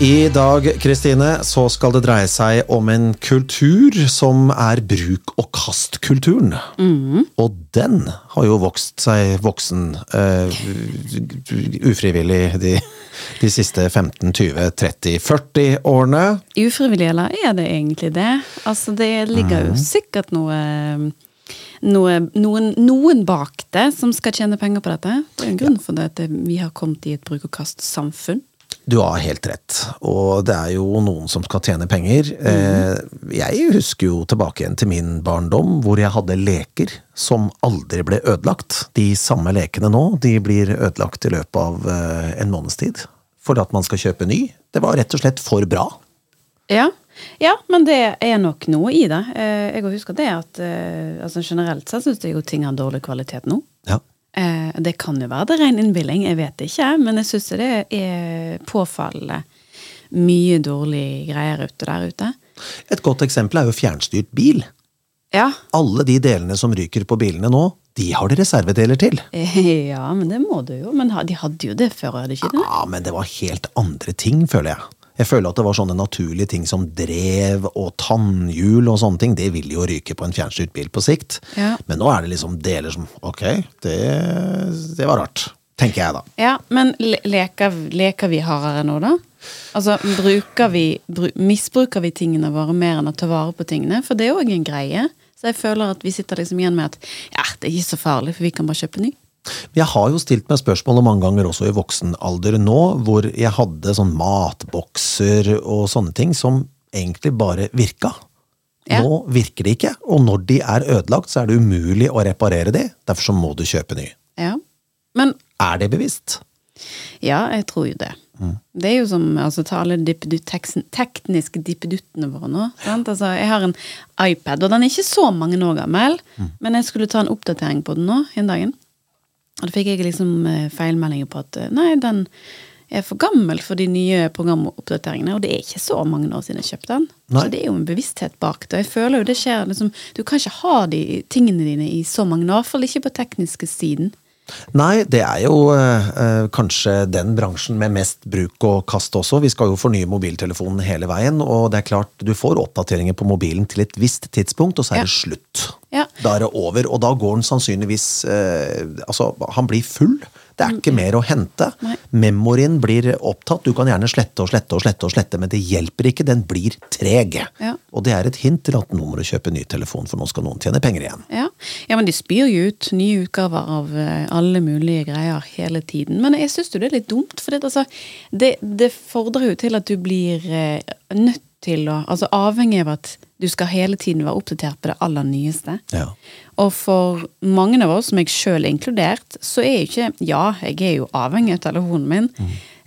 I dag Kristine, så skal det dreie seg om en kultur som er bruk og kast-kulturen. Og den har jo vokst seg voksen uh, ufrivillig de, de siste 15-20-30-40 årene. Ufrivillig, eller er det egentlig det? Altså, det ligger jo sikkert noe, noe noen, noen bak det som skal tjene penger på dette. Det er en grunn for det at vi har kommet i et bruk og kast-samfunn. Du har helt rett, og det er jo noen som skal tjene penger. Mm. Jeg husker jo tilbake igjen til min barndom, hvor jeg hadde leker som aldri ble ødelagt. De samme lekene nå, de blir ødelagt i løpet av eh, en måneds tid. Fordi at man skal kjøpe ny. Det var rett og slett for bra. Ja. ja, men det er nok noe i det. Eh, Jeg husker det at altså generelt sett syns jeg jo ting har dårlig kvalitet nå. Ja. Eh, Det kan jo være det ren innbilning, jeg vet ikke. Men jeg syns det er påfallende mye dårlige greier ute der ute. Et godt eksempel er jo fjernstyrt bil. Ja. Alle de delene som ryker på bilene nå, de har de reservedeler til. ja, men det må du jo. Men de hadde jo det før, hadde de ikke det? Ja, men det var helt andre ting, føler jeg. Jeg føler at det var sånne naturlige ting som drev og tannhjul og sånne ting. Det vil jo ryke på en fjernstyrt bil på sikt. Ja. Men nå er det liksom deler som Ok, det, det var rart. Tenker jeg, da. Ja, men leker, leker vi hardere nå, da? Altså, bruker vi, bru Misbruker vi tingene våre mer enn å ta vare på tingene? For det er jo òg en greie. Så jeg føler at vi sitter liksom igjen med at ja, det er ikke så farlig, for vi kan bare kjøpe ny. Jeg har jo stilt meg spørsmålet mange ganger også i voksen alder nå, hvor jeg hadde sånn matbokser og sånne ting som egentlig bare virka. Ja. Nå virker de ikke, og når de er ødelagt, så er det umulig å reparere de. Derfor så må du kjøpe ny. Ja. Men Er det bevisst? ja, jeg tror jo det. Det er jo som altså, ta alle dippedu- tekniske dippeduttene våre nå. Sant? Altså, jeg har en iPad, og den er ikke så mange år gammel, men jeg skulle ta en oppdatering på den nå en dagen. Og da fikk jeg liksom eh, feilmeldinger på at eh, nei, den er for gammel for de nye programoppdateringene, og det er ikke så mange år siden jeg kjøpte den. Nei. Så det er jo en bevissthet bak det. Jeg føler jo det skjer liksom Du kan ikke ha de tingene dine i så mange år, i hvert fall ikke på tekniske siden. Nei, det er jo eh, eh, kanskje den bransjen med mest bruk og kast også. Vi skal jo fornye mobiltelefonen hele veien, og det er klart du får oppdateringer på mobilen til et visst tidspunkt, og så er Ja. det slutt. Ja. Da er det over, og da går den sannsynligvis eh, Altså, han blir full. Det er ikke mer å hente. Nei. Memorien blir opptatt. Du kan gjerne slette og slette og slette, og slette, men det hjelper ikke. Den blir treg. Ja. Og det er et hint til at nå må du kjøpe ny telefon, for nå skal noen tjene penger igjen. Ja. ja, men de spyr jo ut nye utgaver av eh, alle mulige greier hele tiden. Men jeg syns jo det er litt dumt, for det, altså, det, det fordrer jo til at du blir eh, nødt til å Altså avhengig av at du skal hele tiden være oppdatert på det aller nyeste. Ja. Og for mange av oss, meg sjøl inkludert, så er jo ikke Ja, jeg er jo avhengig av telefonen min.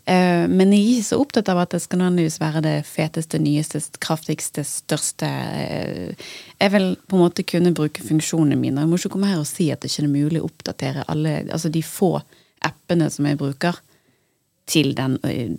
eh, Men jeg er ikke så opptatt av at det skal nødvendigvis være det feteste, nyeste, kraftigste, største uh, Jeg vil på en måte kunne bruke funksjonene mine. Jeg må ikke komme her og si at det ikke er mulig å oppdatere alle Altså de få appene som jeg bruker, til den uh,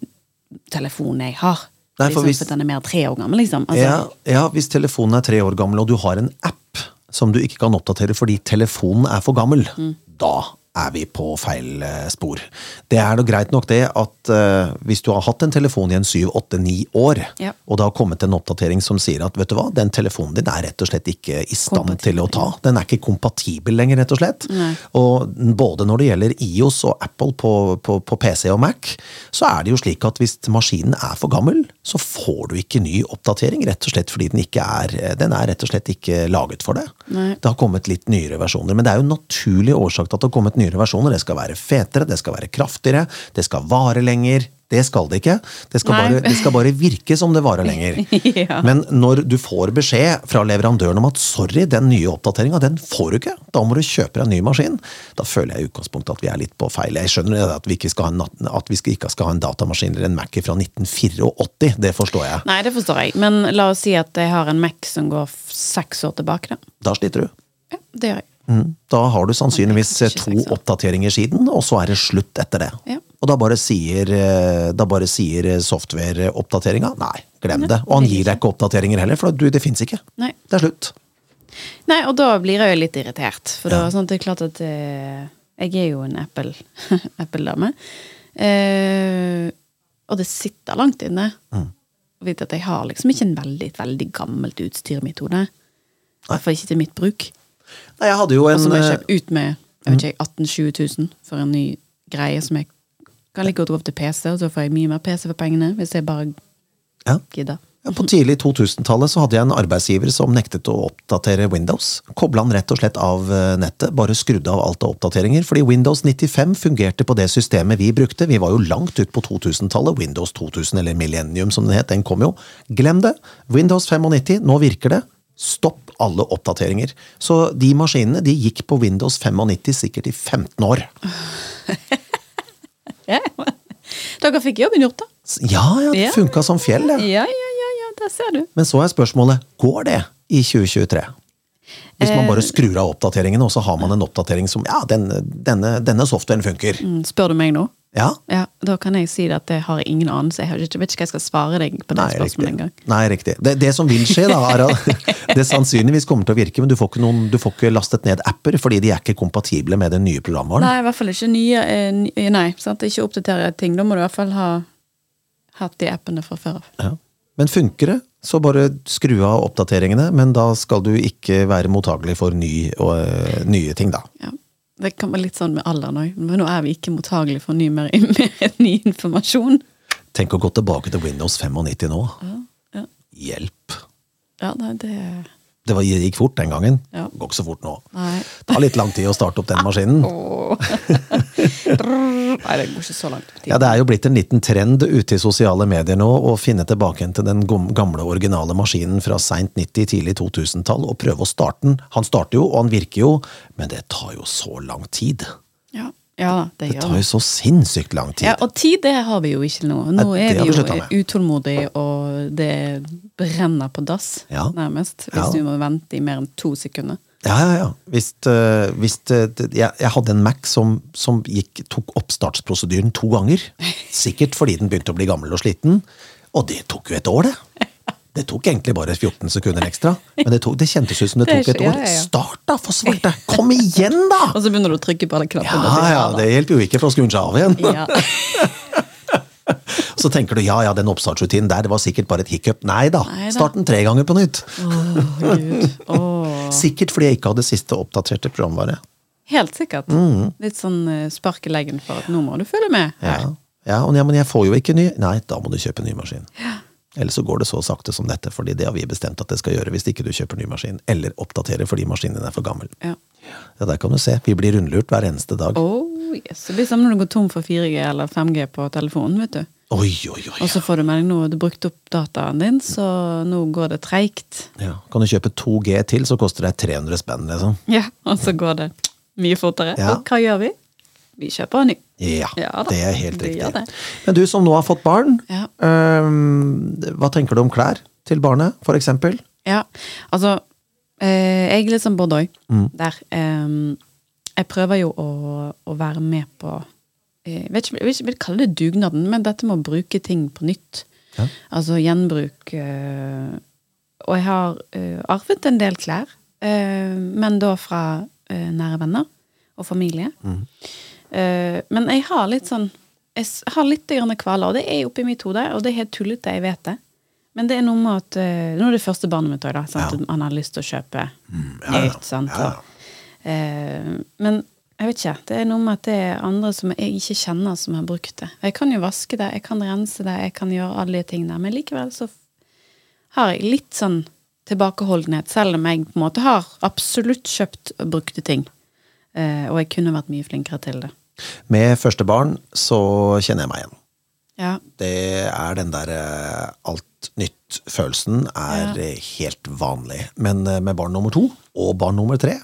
telefonen jeg har. Nei, for liksom, hvis- for den er mer tre år gammel, liksom. Altså, ja, ja, hvis telefonen er tre år gammel, og du har en app som du ikke kan oppdatere fordi telefonen er for gammel, Mm. da er vi på feil eh, spor. Det er da greit nok det at uh, hvis du har hatt en telefon i en syv, åtte, ni år, Ja. og det har kommet en oppdatering som sier at vet du hva, den telefonen din er rett og slett ikke i stand til å ta. Den er ikke kompatibel lenger, rett og slett. Nei. Og både når det gjelder IOS og Apple på, på, på PC og Mac, så er det jo slik at hvis maskinen er for gammel, så får du ikke ny oppdatering, rett og slett fordi den ikke er Den er rett og slett ikke laget for det. Nei. Det har kommet litt nyere versjoner, men det er jo en naturlig årsak til at det har kommet nyere versjoner. Det skal være fetere, det skal være kraftigere, det skal vare lenger. Det skal det ikke. Det skal, bare, det skal bare virke som det varer lenger. Ja. Men når du får beskjed fra leverandøren om at sorry, den nye oppdateringa den får du ikke, da må du kjøpe deg en ny maskin, da føler jeg i utgangspunktet at vi er litt på feil. Jeg skjønner at vi ikke skal ha en, at vi ikke skal ha en datamaskin eller en Mac fra 1984, det forstår jeg. Nei, det forstår jeg. Men la oss si at jeg har en Mac som går seks år tilbake, da. Da sliter du. Ja, det gjør jeg. Mm. Da har du sannsynligvis to oppdateringer siden, og så er det slutt etter det. Ja. Og da bare sier, eh, da bare sier eh, software-oppdateringa nei, glem det. Og han gir deg ikke oppdateringer heller, for du, det fins ikke. Nei. Det er slutt. Nei, og da blir jeg jo litt irritert. For Ja. da, sånn, det er klart at eh, jeg er jo en Apple- Apple-dame. eh, Og det sitter langt inne. Mm. Å vite at jeg har liksom ikke en veldig, veldig gammelt utstyr i mitt hode. I hvert fall ikke til mitt bruk. Jeg hadde jo Og så som jeg kjøpe ut med jeg vet ikke, 18 000-20 000 for en ny greie som jeg kan like godt gå opp til PC, og så får jeg mye mer PC for pengene, hvis jeg bare ja. gidder. Ja, På tidlig 2000-tallet så hadde jeg en arbeidsgiver som nektet å oppdatere Windows. Kobla han rett og slett av eh, nettet, bare skrudde av alt av oppdateringer. Fordi Windows 95 fungerte på det systemet vi brukte. Vi var jo langt ut på 2000-tallet. Windows 2000, eller Millennium som den het, den kom jo. Glem det! Windows 95, nå virker det. Stopp alle oppdateringer. Så de maskinene de gikk på Windows 95 sikkert i 15 år. Ja. Dere fikk jobben gjort, da. Ja, ja, det Ja. funka som fjell, det. Ja, ja, ja, ja, der ser du. Men så er spørsmålet, går det i 2023? Hvis man Eh. bare skrur av oppdateringene, og så har man en oppdatering som Ja, denne, denne, denne softwaren funker. Mm, Spør du meg nå? Ja? Ja, Da kan jeg si at det har jeg ingen anelse. Jeg vet ikke hva jeg skal svare deg på det Nei, spørsmålet engang. Nei, riktig. Det, det som vil skje, da, er at det sannsynligvis kommer til å virke, men du får, ikke noen, du får ikke lastet ned apper, fordi de er ikke kompatible med den nye programvaren. Nei, i hvert fall ikke nye eh, Nei, sant? ikke oppdatere ting. Da må du i hvert fall ha hatt de appene fra før av. Ja. Men funker det, så bare skru av oppdateringene, men da skal du ikke være mottagelig for ny, og, øh, nye ting, da. Ja. Det kan være litt sånn med alderen òg, men nå er vi ikke mottagelige for ny, mer, mer ny informasjon. Tenk å gå tilbake til Windows 95 nå. Ja, Hjelp. ja nei, det Det var, gikk fort den gangen. Ja. Går ikke så fort nå. Nei. Det tar litt lang tid å starte opp den maskinen. Nei, det går ikke så langt. Ja, Det er jo blitt en liten trend ute i sosiale medier nå å finne tilbake til den gamle, originale maskinen fra seint 90-, tidlig 2000-tall og prøve å starte den. Han starter jo, og han virker jo, men det tar jo så lang tid. Ja, ja det, Det tar jo så sinnssykt lang tid. Ja, og tid det har vi jo ikke nå. Nå Nei, er vi jo utålmodige, og det brenner på dass, nærmest. Hvis Ja. du må vente i mer enn to sekunder. Ja, ja, ja. Hvis, øh, hvis øh, jeg, jeg hadde en Mac som, som gikk, tok oppstartsprosedyren to ganger. Sikkert fordi den begynte å bli gammel og sliten. Og det tok jo et år, det. Det tok egentlig bare 14 sekunder ekstra. Men det, tok, det kjentes ut som det tok et år. Start, da, for svarte! Kom igjen, da! Og så begynner du å trykke på alle knappene. Ja, ja, det hjelper jo ikke for å skru den seg av igjen. Ja. Så tenker du ja, ja, den oppstartsrutinen der, det var sikkert bare et hiccup. Nei da, start den tre ganger på nytt. Sikkert fordi jeg ikke hadde siste oppdaterte programvare. Helt sikkert. Mm. Litt sånn eh, spark i leggen for at nå må du følge med. Ja, ja, og ja, men jeg får jo ikke ny. Nei, da må du kjøpe ny maskin. Eller så går det så sakte som dette, fordi det har vi bestemt at det skal gjøre hvis ikke du kjøper ny maskin. Eller oppdaterer fordi maskinen din er for gammel. Ja. Ja, der kan du se. Vi blir rundlurt hver eneste dag. Oh, yes. Det blir som når du går tom for 4G eller 5G på telefonen. vet du. Oi, oi, oi. Og så får du melding nå du brukt opp dataen din, så nå går det treigt. Ja. Kan du kjøpe 2G til, så koster det 300 spenn, liksom. Ja, og så går det mye fortere. Ja. Og hva gjør vi? Vi kjøper en ny. Ja, Ja det er helt riktig. Men du som nå har fått barn, Ja. um, hva tenker du om klær til barnet, for eksempel? Ja, altså eh, Jeg er litt som Bordeaux Mm. der. Eh, jeg prøver jo å, å være med på Jeg vet ikke, Jeg vil kalle det dugnaden, men dette med å bruke ting på nytt. Ja. Altså gjenbruk. Øh, og jeg har øh, arvet en del klær, øh, men da fra eh, nære venner og familie. Mm. Eh, men jeg har litt sånn Jeg har litt kvaler, og det er oppi mitt hode, og det er helt tullete, jeg vet det. Men det er noe med at eh, Nå er det første barnet mitt òg, da. Sant? Ja. Han har lyst til å kjøpe Mm, ja, nytt. Sant? Ja. Og, eh, men jeg vet ikke. Det er noe med at det er andre som jeg ikke kjenner, som har brukt det. Jeg kan jo vaske det, jeg kan rense det, jeg kan gjøre alle de tingene, men likevel så har jeg litt sånn tilbakeholdenhet, selv om jeg på en måte har absolutt kjøpt og brukte ting. Eh, og jeg kunne vært mye flinkere til det. Med første barn så kjenner jeg meg igjen. Ja. Det er den der eh, alt nytt-følelsen er Ja. eh, helt vanlig. Men eh, med barn nummer to og barn nummer tre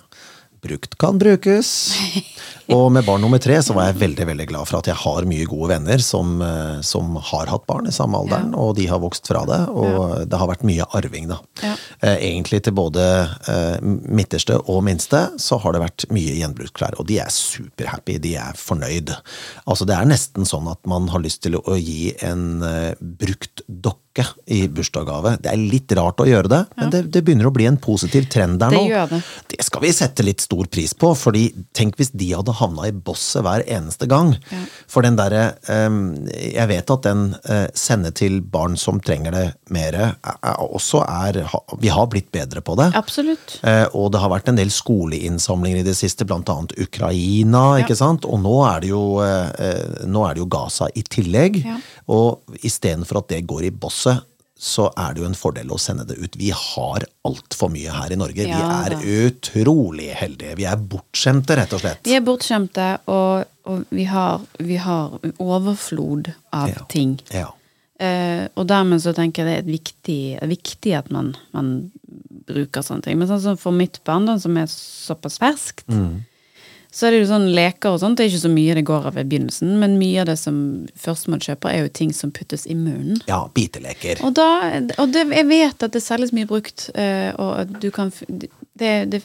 Brukt kan brukes. Og med barn nummer tre så var jeg veldig veldig glad for at jeg har mye gode venner som, eh, som har hatt barn i samme alderen, og de har vokst fra det. Og det har vært mye arving, da. Ja. Eh, Egentlig til både eh, midterste og minste så har det vært mye gjenbruksklær, og de er superhappy, de er fornøyd. Altså Det er nesten sånn at man har lyst til å gi en brukt dokke i bursdagsgave. Det er litt rart å gjøre det, men det, det begynner å bli en positiv trend der Det nå. gjør det. Det skal vi sette litt stor pris på, fordi tenk hvis de hadde havna i bosset hver eneste gang. Ja. For den derre eh, Jeg vet at den eh, sende til barn som trenger det mere, er- er også er Vi har blitt bedre på det. Absolutt. Eh, og det har vært en del skoleinnsamlinger i det siste, annet Ukraina, Ja. ikke sant? Og nå er det jo, eh, eh, nå er det jo Gaza i tillegg. Ja. Og istedenfor at det går i bosset, så er det jo en fordel å sende det ut. Vi har altfor mye her i Norge. Ja, vi er da. utrolig heldige. Vi er bortskjemte, rett og slett. Vi er bortskjemte, og, og vi, har, vi har overflod av Ja. ting. Ja. Eh, og dermed så tenker jeg det er viktig, viktig at man, man bruker sånne ting. Men sånn som for mitt barndom, som er såpass ferskt, så er det jo sånn leker og sånt. Det er ikke så mye det går av i begynnelsen, men mye av det som først man kjøper, er jo ting som puttes i munnen. ja, biteleker. Og, da, og det, jeg vet at det selges mye brukt, eh, og du kan Det, det,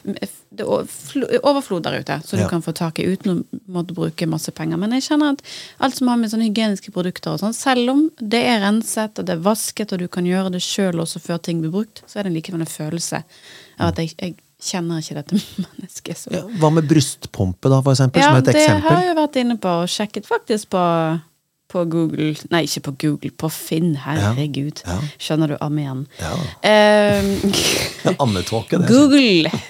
det er overflod der ute, så du Ja. kan få tak i uten å måtte bruke masse penger. Men jeg kjenner at alt som har med sånne hygieniske produkter og sånn, selv om det er renset og det er vasket, og du kan gjøre det sjøl også før ting blir brukt, så er det likevel en følelse av at jeg, jeg kjenner ikke dette mennesket så Ja, hva med brystpumpe, da, for eksempel? ja, som et det har jeg vært inne på og sjekket faktisk på, på Google Nei, ikke på Google, på Finn. Herregud. Ja. Skjønner du Amen. Ja. Um, Ammetåke, det. Google!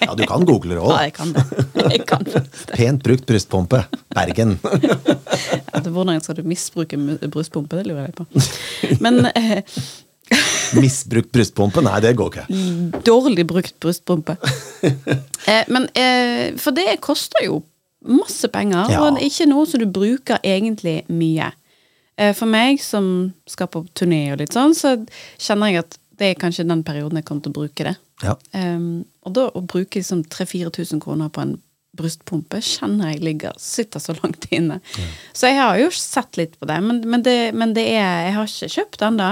Ja, du kan google det Ja, jeg kan det. Jeg kan det. Pent brukt brystpumpe. Bergen. Hvordan skal du misbruke brystpumpe? Det lurer jeg på. Men eh, Misbrukt brystpumpe? Nei, det går ikke. dårlig brukt brystpumpe. Eh, men eh, For det koster jo masse penger, Ja. og det er ikke noe som du bruker egentlig mye. Eh, For meg som skal på turné og litt sånn, så kjenner jeg at det er kanskje den perioden jeg kommer til å bruke det. Ja. Um, og da å bruke liksom 3000-4000 kroner på en brystpumpe kjenner jeg ligger, sitter så langt inne. Så jeg har jo sett litt på det, men, men, det, men det er Jeg har ikke kjøpt den da.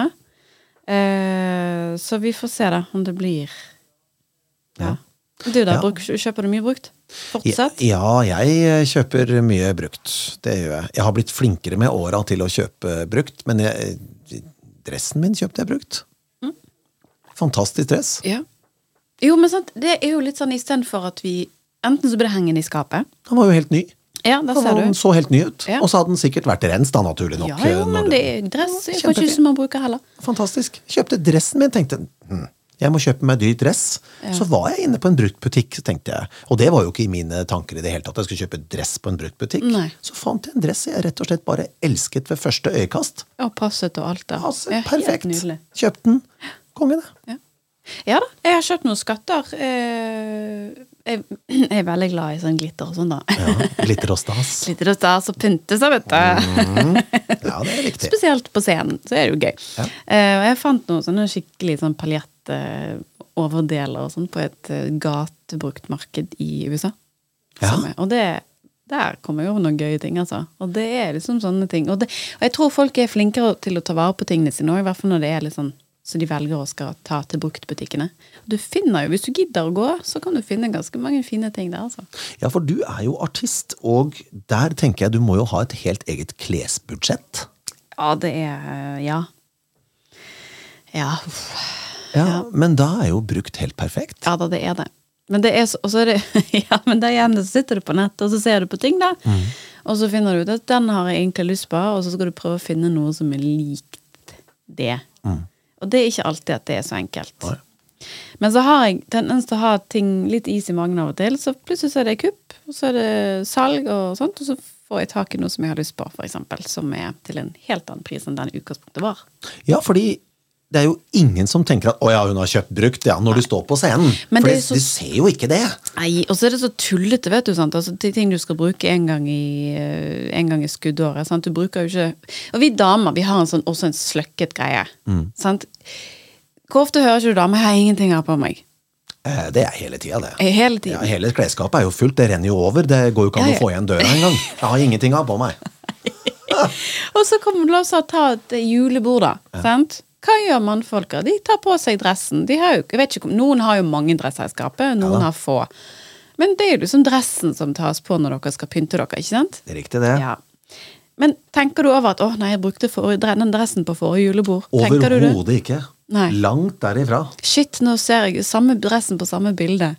Eh, så vi får se da om det blir Ja. Du da, bruk, kjøper du mye brukt? Fortsatt? Ja, jeg eh, kjøper mye brukt. Det gjør jeg. Jeg har blitt flinkere med åra til å kjøpe brukt, men jeg, dressen min kjøpte jeg brukt. Mm. Fantastisk dress. Ja. Jo, men sant, det er jo litt sånn istedenfor at vi Enten så blir det hengende i skapet. Den var jo helt ny. Ja, der ser Den du. så helt ny ut. Ja. Og så hadde den sikkert vært rens, da, naturlig nok. Ja, jo, eh, men det er dress jo kanskje ikke som man bruker heller. Fantastisk. Kjøpte dressen min, tenkte hm, jeg må kjøpe meg dyr dress. Så var jeg inne på en bruktbutikk, tenkte jeg. Og det var jo ikke i mine tanker i det hele tatt, at jeg skulle kjøpe dress på en bruktbutikk. Så fant jeg en dress jeg rett og slett bare elsket ved første øyekast. Og passet og alt da. Altså, Ja, perfekt. Kjøpte den. Konge, det. Ja. ja da, jeg har kjøpt noen skatter. Eh, jeg, jeg er veldig glad i sånn glitter og sånn, da. Ja, glitter og stas. Glitter og stas og pynte seg, vet du. Ja, det er riktig. Spesielt på scenen, så er det jo gøy. Ja. Eh, jeg fant noen sånne skikkelig sånn paljettoverdeler og sånn på et eh, gatebruktmarked i USA. Ja. Som Og det der kommer jo noen gøye ting, altså. Og det er liksom sånne ting. Og, det, og jeg tror folk er flinkere til å ta vare på tingene sine òg, i hvert fall når det er litt sånn så de velger å skal ta til bruktbutikkene. Du finner jo, Hvis du gidder å gå, så kan du finne ganske mange fine ting der, altså. Ja, for du er jo artist, og der tenker jeg du må jo ha et helt eget klesbudsjett. Ja, det er Ja. Ja. uff. Ja, Men da er jo brukt helt perfekt. Ja da, det er det. Men det er så, og så er det, ja, men der igjen så sitter du på nettet, og så ser du på ting, da. Og så finner du ut at den har jeg egentlig lyst på, og så skal du prøve å finne noe som er likt det. Og det er ikke alltid at det er så enkelt. Nei. Men så har jeg tendens til å ha ting litt is i magen av og til, så plutselig så er det kupp, og så er det salg og sånt, og så får jeg tak i noe som jeg har lyst på, eksempel, som er til en helt annen pris enn den utgangspunktet var. Ja, fordi det er jo ingen som tenker at 'å ja, hun har kjøpt brukt', ja, når du står på scenen. Men For så- du ser jo ikke det. Nei, og så er det så tullete, vet du. sant? Altså, de ting du skal bruke en gang i, eh, en gang i skuddåret. sant? Du bruker jo ikke Og vi damer vi har en sånn, også en sløkket greie. sant? Hvor ofte hører ikke du damer 'jeg har ingenting her på meg'? Eh, Det er hele tida, det. Hele, Hele Ja, hele klesskapet er jo fullt, det renner jo over. Det går jo ikke an å få igjen døra engang. Jeg har ingenting av på meg. Og så kommer du også ta et julebord, da. sant? Hva gjør mannfolka? De tar på seg dressen. De har jo, ikke, Noen har jo mange dresser i skapet, noen har få. Men det er jo liksom dressen som tas på når dere skal pynte dere, ikke sant? Det er riktig, det. Ja. Men tenker du over at 'å nei, jeg brukte for, den dressen på forrige julebord'? Overhodet ikke. Nei. Langt derifra. Shit, nå ser jeg samme dressen på samme bilde.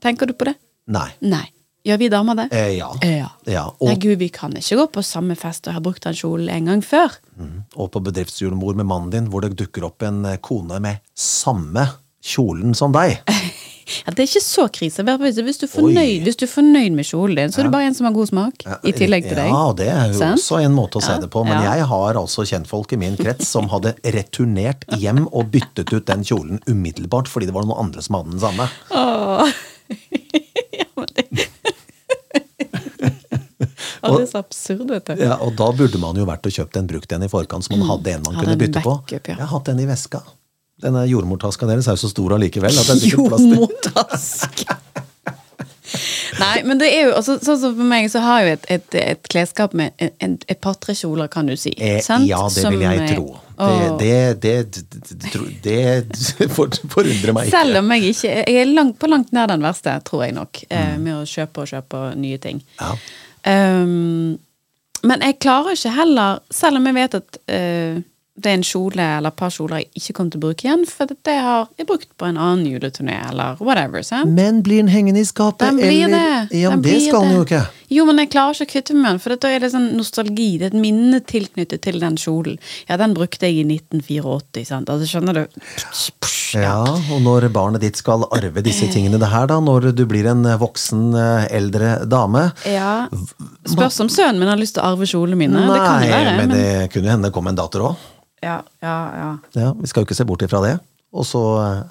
Tenker du på det? Nei. Nei. Gjør vi damer det? Eh, ja. Ja. ja. Nei, gud, vi kan ikke gå på samme fest og ha brukt den kjolen en gang før. Og på bedriftsjulemor med mannen din, hvor det dukker opp en eh, kone med samme kjolen som deg. Ja, det er ikke så krise. Hvis du er fornøyd, hvis du er fornøyd med kjolen din, så er det bare en som har god smak. I tillegg til deg. Ja, det er jo også en måte å se det på. Men jeg har altså kjentfolk i min krets som hadde returnert hjem og byttet ut den kjolen umiddelbart fordi det var noen andre som hadde den samme. Åh. ja, men det... Å, det er så absurd, vet du. Ja, Og da burde man jo vært og kjøpt en brukt en i forkant, så man hadde en man Hadde kunne en bytte på. ja. Jeg har hatt den i veska. Denne jordmortaska deres er jo så stor allikevel at det er sikkert plass til Jordmortask. Nei, men det er jo også, sånn som for meg, så har jeg jo et, et, et klesskap med en- en- et par-tre kjoler, kan du si. Eh, ja, det Som, vil jeg eh, tro. Det, det, det, det, det forundrer meg ikke. Selv om jeg ikke Jeg er langt, på langt nær den verste, tror jeg nok, mm. med å kjøpe og kjøpe nye ting. Mm. Ja. Um, men jeg klarer ikke heller, selv om jeg vet at uh, det er en kjole eller et par kjoler jeg ikke kommer til å bruke igjen, for det har jeg brukt på en annen juleturné eller whatever. sant? Men blir den hengende i skapet? Den blir eller? det. Ja, Den det skal den jo ikke. Jo, men jeg klarer ikke å kvitte meg med den, for da er det sånn nostalgi. Det er et minne tilknyttet til den kjolen. Ja, den brukte jeg i 1984, sant. Altså, skjønner du? Ja, og når barnet ditt skal arve disse tingene det her, da, når du blir en voksen, eh, eldre dame Ja. Spørs om sønnen min har lyst til å arve kjolene mine. det kan det være. men Men, det kunne jo hende det kom en datter òg. Ja, ja, ja. Ja, vi skal jo ikke se bort ifra det. Og så eh,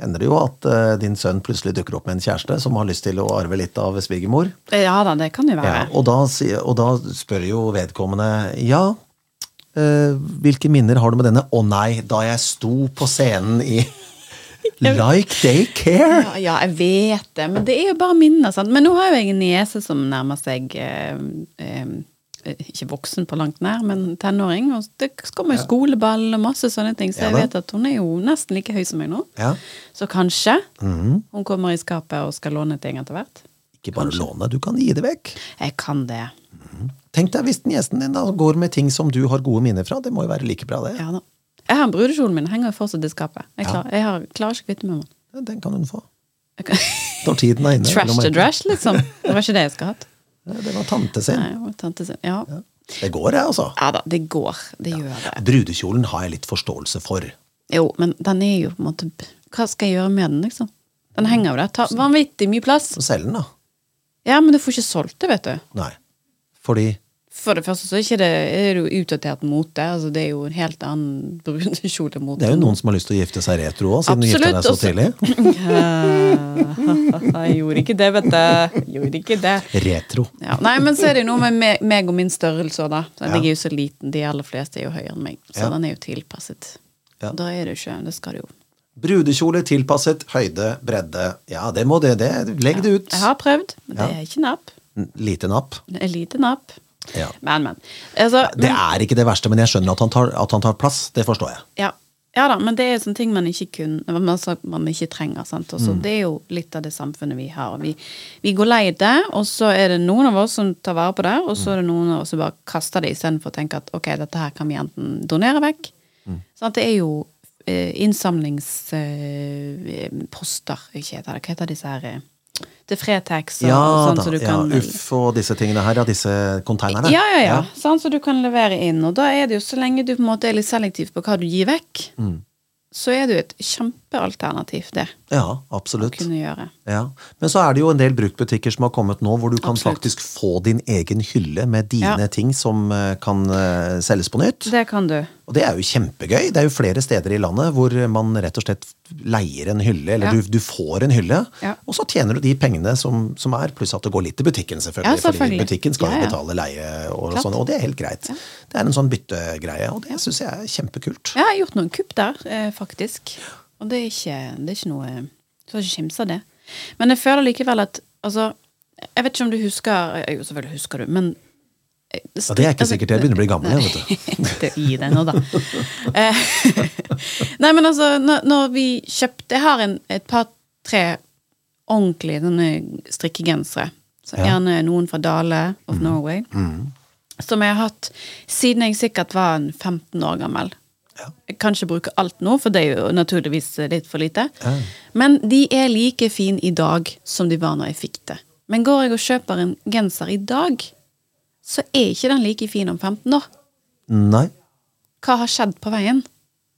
hender det jo at eh, din sønn plutselig dukker opp med en kjæreste som har lyst til å arve litt av svigermor. Ja da, det kan jo Ja, være. og, da, og da spør jo vedkommende ja, eh, hvilke minner har du med denne? Å nei, da jeg sto på scenen i Like They Care! Ja, ja, jeg vet det, men det er jo bare minner. sant? Men nå har jo jeg en niese som nærmer seg eh, eh, Ikke voksen på langt nær, men tenåring. Og det kommer jo skoleball og masse sånne ting, så jeg ja, vet at hun er jo nesten like høy som meg nå. Ja. Så kanskje Mhm. hun kommer i skapet og skal låne ting etter hvert. Ikke bare låne, du kan gi det vekk. Jeg kan det. Tenk deg hvis gjesten din da går med ting som du har gode minner fra. Det må jo være like bra, det. Ja da. Jeg har brudekjolen min, henger fortsatt i skapet. Jeg, Ja. klar, jeg har, klarer ikke å kvitte meg med den. Den kan hun få. Kan- Når tiden er inne. Trash to drash, liksom. Det var ikke det jeg skulle hatt. Ja, Det var tante sin. Nei, det var tante sin. Ja. Det går, det, altså. ja da, det går. Det gjør det. Brudekjolen har jeg litt forståelse for. Jo, men den er jo på en måte Hva skal jeg gjøre med den, liksom? Den henger jo der. Tar vanvittig mye plass. Selg den, da. Ja, men du får ikke solgt det, vet du. Nei. Fordi For det første så er, det, er det jo utdatert mote. Altså, det er jo en helt annen brudekjolemote. det er jo noen som har lyst til å gifte seg retro òg, siden du gifta deg så Absolutt, tidlig. Jeg gjorde ikke det, vet du. Jeg Gjorde ikke det. Retro. Ja, nei, men så er det jo noe med meg, meg og min størrelse òg, da. Den Ja. ligger jo så liten. De aller fleste er jo høyere enn meg. Så Ja. den er jo tilpasset. Ja. Da er det jo ikke Det skal det jo. Brudekjole tilpasset høyde, bredde. Ja, det må det. det. Legg det ut. Jeg har prøvd, men det er ikke napp. Lite napp. Lite napp. Ja. Men, men. Altså, Det er ikke det verste, men jeg skjønner at han tar, at han tar plass. Det forstår jeg. Ja. ja da, men det er sånne ting man ikke kun, altså, man ikke trenger. Mm. Det er jo litt av det samfunnet vi har. Vi, vi går lei det, og så er det noen av oss som tar vare på det, og så er det noen av oss som bare kaster det istedenfor å tenke at ok, dette her kan vi enten donere vekk. Mm. Sånn at det er jo eh, innsamlingsposter eh, Ikke heter det, hva heter disse her eh, Til Fretex og Ja sånn da. så du Ja, uff og disse tingene her. Ja, disse konteinerne. ja, ja, ja. Sånn, så du kan levere inn. Og da er det jo, så lenge du på en måte er litt selektiv på hva du gir vekk, Mm. så er det jo et kjempealternativ, det. Ja, Å absolutt. kunne gjøre. Ja. Men så er det jo en del bruktbutikker som har kommet nå, hvor du kan Absolutt. faktisk få din egen hylle med dine Ja. ting som eh, kan eh, selges på nytt. Det kan du. Og det er jo kjempegøy. Det er jo flere steder i landet hvor man rett og slett leier en hylle, eller Ja. du, du får en hylle, Ja. og så tjener du de pengene som, som er, pluss at det går litt til butikken, selvfølgelig. Ja, selvfølgelig. Fordi butikken skal jo betale leie, og, og, sånn, og det er helt greit. Det er en sånn byttegreie, og det syns jeg er kjempekult. Jeg har gjort noen kupp der, eh, faktisk. Og det er ikke, det er ikke noe Du skal ikke kimse av det. Men jeg føler likevel at Altså, jeg vet ikke om du husker Jo, selvfølgelig husker du, men eh, Ja, det er ikke sikkert. Jeg begynner å bli gammel igjen, vet du. det Gi deg nå, da. Eh, Nei, men altså, når, når vi kjøpte Jeg har en, et par-tre ordentlige sånne strikkegensere. Så Ja. Gjerne noen fra Dale of Norway. Som jeg har hatt siden jeg sikkert var en 15 år gammel. Kan ikke bruke alt nå, for det er jo naturligvis litt for lite. Men de er like fine i dag som de var når jeg fikk det. Men går jeg og kjøper en genser i dag, så er ikke den like fin om 15 år. Nei. Hva har skjedd på veien?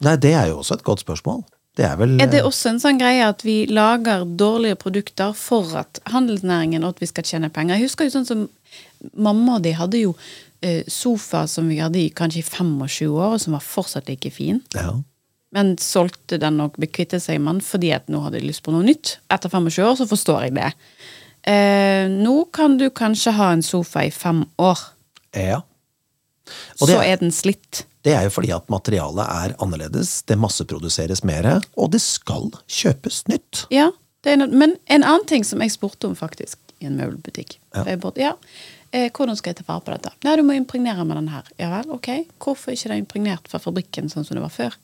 Nei, det er jo også et godt spørsmål. Det er vel Er det også en sånn greie at vi lager dårlige produkter for at handelsnæringen og at vi skal tjene penger? Jeg husker jo sånn som mamma og de hadde jo sofa som vi hadde i kanskje i 25 år, og som var fortsatt like fin. Ja. Men solgte den og bekvittet seg med den fordi at nå hadde de lyst på noe nytt. Etter 25 år så forstår jeg det. Eh, nå kan du kanskje ha en sofa i fem år, ja. Og det så er- den slitt. Det er jo fordi at materialet er annerledes, det masseproduseres mer, og det skal kjøpes nytt. Ja, det noe, men en annen ting som jeg spurte om faktisk i en møbelbutikk. Ja. Ja, eh, hvordan skal jeg ta vare på dette? Nei, du må impregnere med den her. Ja vel, ok. Hvorfor ikke det er impregnert fra fabrikken sånn som det var før?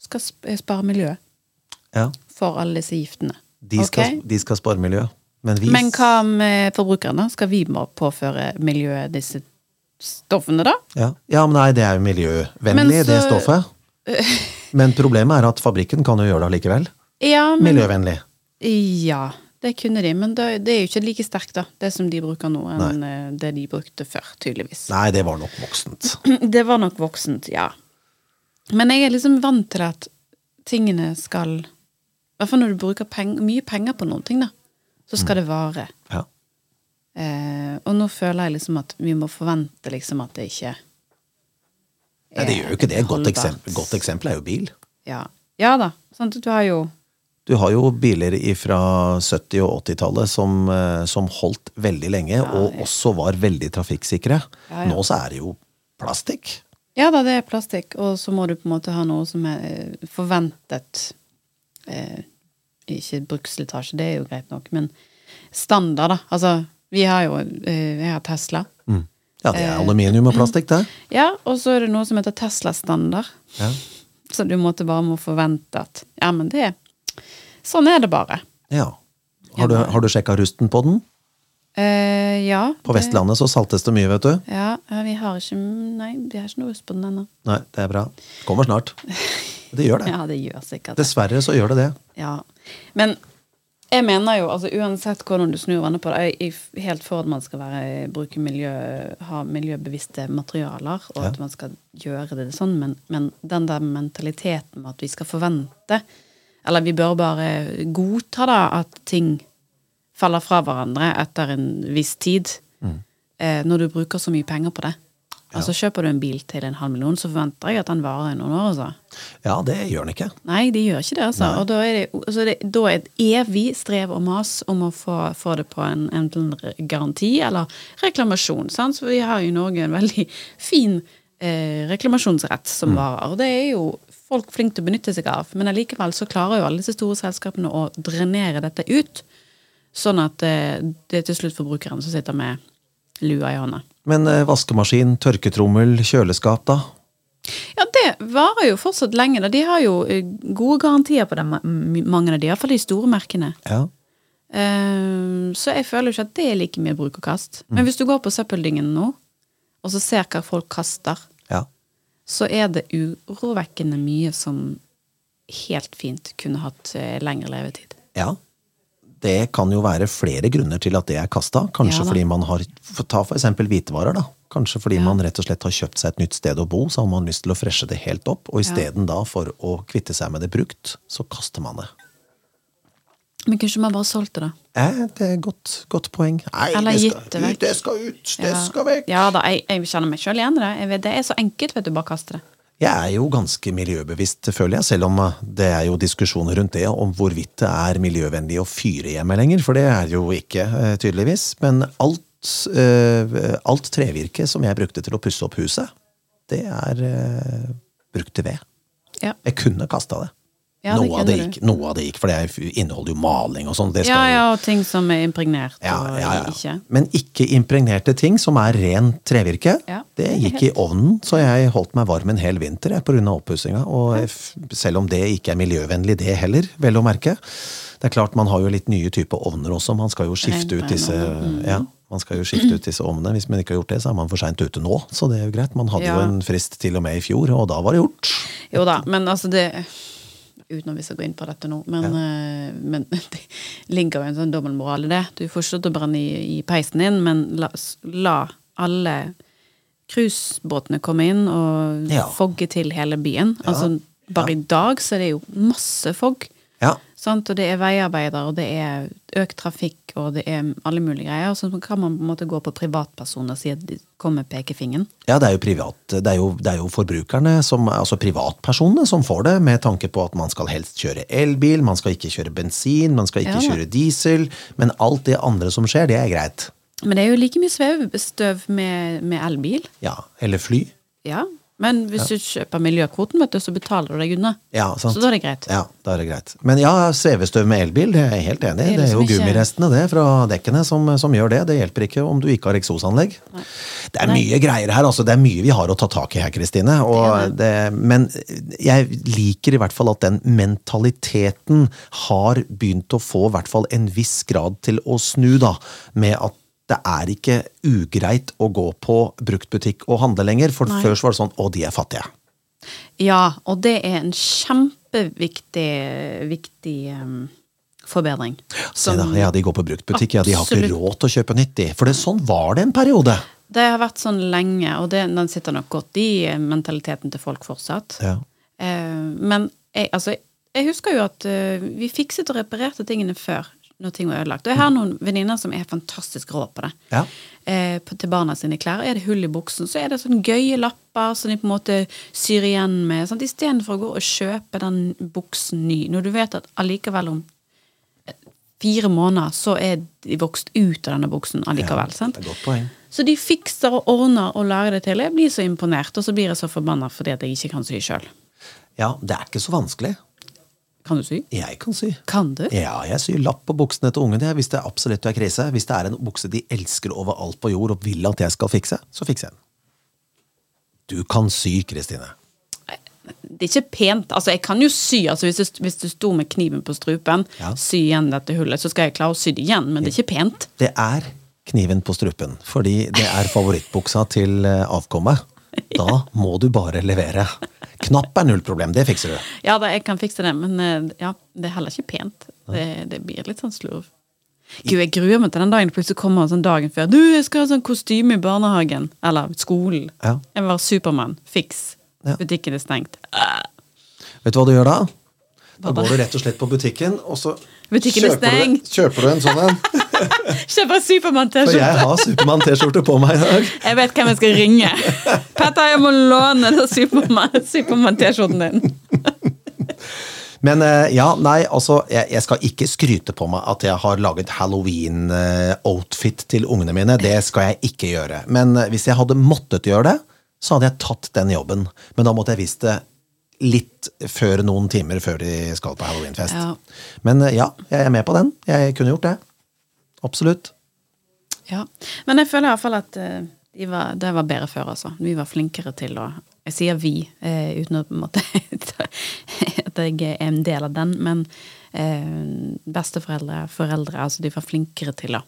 Skal eh, spare miljøet Ja. for alle disse giftene. De skal, okay. de skal spare miljøet. Men vi Men hva med forbrukerne? Skal vi må påføre miljøet disse stoffene, da? ja. ja, men nei, det er jo miljøvennlig, så... det stoffet. Men problemet er at fabrikken kan jo gjøre det allikevel. Ja, men, Miljøvennlig. ja, det kunne de, men det, det er jo ikke like sterkt, da, det som de bruker nå, enn Nei. det de brukte før, tydeligvis. Nei, det var nok voksent. Det var nok voksent, ja. Men jeg er liksom vant til at tingene skal I hvert fall når du bruker peng, mye penger på noen ting, da, så skal det vare. Ja. Eh, og nå føler jeg liksom at vi må forvente liksom at det ikke Nei, det gjør jo ikke det. Et godt eksempel, godt eksempel er jo bil. Ja, ja da. Sant? Du har jo Du har jo biler fra 70- og 80-tallet som, eh, som holdt veldig lenge, og også var veldig trafikksikre. Ja, ja. Nå så er det jo plastikk. Ja da, det er plastikk, og så må du på en måte ha noe som er eh, forventet eh, Ikke bruksslitasje, det er jo greit nok, men standard, da. Altså, vi har jo eh, Jeg har Tesla. Mm. Ja, det er Eh, aluminium og plastikk, det. Ja, og så er det noe som heter Tesla-standard. Ja. Så du måtte bare må forvente at Ja, men det Sånn er det bare. ja. Har du, har du sjekka rusten på den? Eh, ja. På Vestlandet så saltes det mye, vet du. Ja, ja, vi har ikke Nei, vi har ikke noe rust på den ennå. Nei, det er bra. Kommer snart. Det gjør det. Ja, det gjør sikkert det. Dessverre så gjør det det. Ja. Men jeg mener jo, altså uansett hvordan du snur vannet på det, jeg er helt for at man skal være, bruke miljø, ha miljøbevisste materialer, og Ja. at man skal gjøre det sånn, men, men den der mentaliteten med at vi skal forvente, eller vi bør bare godta da at ting faller fra hverandre etter en viss tid, Mm. eh, når du bruker så mye penger på det. Altså Kjøper du en bil til en halv million, så forventer jeg at den varer noen år. altså. Ja, det gjør den ikke. Nei, de gjør ikke det, altså. Og da er det, altså det, da er et evig strev og mas om å få, få det på en enten garanti eller reklamasjon. Sant? Så vi har jo i Norge en veldig fin eh, reklamasjonsrett som varer. Og det er jo folk flinke til å benytte seg av, men allikevel så klarer jo alle disse store selskapene å drenere dette ut, sånn at eh, det er til slutt forbrukeren som sitter med lua i hånda. Men eh, vaskemaskin, tørketrommel, kjøleskap, da? Ja, det varer jo fortsatt lenge. da. De har jo eh, gode garantier på det, mange av de, iallfall de store merkene. Ja. Ehm, så jeg føler jo ikke at det er like mye bruk og kast. Mm. Men hvis du går på søppeldyngen nå, og så ser hva folk kaster. Så er det urovekkende mye som helt fint kunne hatt eh, lengre levetid. Ja. Det kan jo være flere grunner til at det er kasta. Kanskje Ja fordi man har Ta for eksempel hvitevarer, da. Kanskje fordi man rett og slett har kjøpt seg et nytt sted å bo, så har man lyst til å freshe det helt opp. Og isteden da, for å kvitte seg med det brukt, så kaster man det. Men kanskje man bare solgte det? Eh, det er et godt, godt poeng. Nei, Eller det gitt det skal vekk. ut! Det skal ut! Det Ja. skal vekk! Ja da, jeg, jeg kjenner meg sjøl igjen i det. Vet, det er så enkelt, vet du, bare kaste det. Jeg er jo ganske miljøbevisst, føler jeg, selv om eh, det er jo diskusjoner rundt det, om hvorvidt det er miljøvennlig å fyre hjemme lenger, for det er jo ikke, eh, tydeligvis. Men alt, eh, alt trevirke som jeg brukte til å pusse opp huset, det er brukt til ved. Ja, Jeg kunne kasta det. Ja, noe, av det gikk, noe av det gikk, for det inneholder jo maling og sånn. ja, ja, og ting som er impregnert Ja, og ja, ikke. Men ikke impregnerte ting som er rent trevirke. Ja, det gikk helt. i ovnen, så jeg holdt meg varm en hel vinter pga. oppussinga. Og selv om det ikke er miljøvennlig det heller, vel å merke. Det er klart man har jo litt nye typer ovner også, man skal jo skifte ut disse Rentbrennende, ja, Man skal jo skifte ut disse ovnene. Hvis man ikke har gjort det, så er man for seint ute nå. Så det er jo greit. Man hadde jo en frist til og med i fjor, og da var det gjort. Jo da, men altså det Uten at vi skal gå inn på dette nå, men, eh, men det ligger jo en sånn dobbeltmoral i det. Du får ikke lov til å brenne i, i peisen din, men la, la alle cruisebåtene komme inn og Ja. fogge til hele byen. Altså, bare i dag så er det jo masse fogg. Ja. Sant? Og det er veiarbeider, og det er økt trafikk, og det er alle mulige greier. Så kan man på en måte gå på privatpersoner og si at de kommer med pekefingeren. Ja, det er jo privat. Det er jo, det er jo forbrukerne, som, altså privatpersonene, som får det, med tanke på at man skal helst kjøre elbil, man skal ikke kjøre bensin, man skal ikke Ja kjøre diesel, men alt det andre som skjer, det er greit. Men det er jo like mye svevestøv med, med elbil. Ja, eller fly. Ja. Men hvis du kjøper miljøkvoten, vet du, så betaler du deg unna. Ja, sant. Så da er det greit. Ja, da er det greit. Men ja, svevestøv med elbil, det er jeg helt enig i. Det Det er jo gummirestene det fra dekkene som, som gjør det. Det hjelper ikke om du ikke har eksosanlegg. Det er mye greier her, altså. Det er mye vi har å ta tak i her, Kristine. Men jeg liker i hvert fall at den mentaliteten har begynt å få i hvert fall en viss grad til å snu, da. Med at det er ikke ugreit å gå på bruktbutikk og handle lenger. For Nei. før så var det sånn å, de er fattige. Ja, og det er en kjempeviktig viktig, um, forbedring. Se da, ja, de går på bruktbutikk. Ja, de har ikke råd til å kjøpe nytt, de. For det, sånn var det en periode. Det har vært sånn lenge, og det, den sitter nok godt i eh, mentaliteten til folk fortsatt. Ja. Uh, men jeg, altså, jeg husker jo at uh, vi fikset og reparerte tingene før når ting var ødelagt. Og jeg har noen venninner som er fantastisk rå på det. Ja. Eh, på, til barna sine klær. Er det hull i buksen, så er det sånne gøye lapper som de på en måte syr igjen med. Sant? Istedenfor å gå og kjøpe den buksen ny, når du vet at allikevel om eh, fire måneder så er de vokst ut av denne buksen allikevel. sant? Det er godt poeng. Så de fikser og ordner og lager det til. Jeg blir så imponert, og så blir jeg så forbanna fordi at jeg ikke kan sy sjøl. Ja, det er ikke så vanskelig. Kan du sy? Jeg kan sy. Kan du? Ja, jeg syr lapp på buksene til ungene hvis det er absolutt er krise. Hvis det er en bukse de elsker overalt på jord og vil at jeg skal fikse, så fikser jeg den. Du kan sy, Kristine. Det er ikke pent. Altså, jeg kan jo sy. altså Hvis du, hvis du sto med kniven på strupen, Ja. sy igjen dette hullet, så skal jeg klare å sy det igjen, men det er ikke pent. Det er kniven på strupen, fordi det er favorittbuksa til eh, avkommet. Da må du bare levere. Knapp er null problem, det fikser du. Ja da, jeg kan fikse det, men eh, ja, det er heller ikke pent. Det, det blir litt sånn slurv. Gud, jeg gruer meg til den dagen plutselig kommer sånn dagen før. Du, jeg skal ha sånn kostyme i barnehagen. Eller skolen. Ja. Jeg være Supermann. Fiks. Ja. Butikken er stengt. Vet du hva du gjør da? Da går du rett og slett på butikken, og så Butikken er kjøper, du, kjøper du en sånn en. Kjøper Supermann-T-skjorte. For jeg har Supermann-T-skjorte på meg i dag. Jeg vet hvem jeg skal ringe. Petter, jeg må låne Supermann-T-skjorten din. Men eh, ja, nei, altså, jeg, jeg skal ikke skryte på meg at jeg har laget halloween-outfit til ungene mine. Det skal jeg ikke gjøre. Men eh, hvis jeg hadde måttet gjøre det, så hadde jeg tatt den jobben. Men da måtte jeg visst det litt før noen timer før de skal på halloweenfest. Ja. Men eh, ja, jeg er med på den. Jeg kunne gjort det. Absolutt. Ja. Men jeg føler i hvert fall at eh, de var, det var bedre før, altså. Vi var flinkere til å Jeg sier vi, eh, uten å på en måte at jeg er en del av den, men eh, besteforeldre, foreldre, altså de var flinkere til å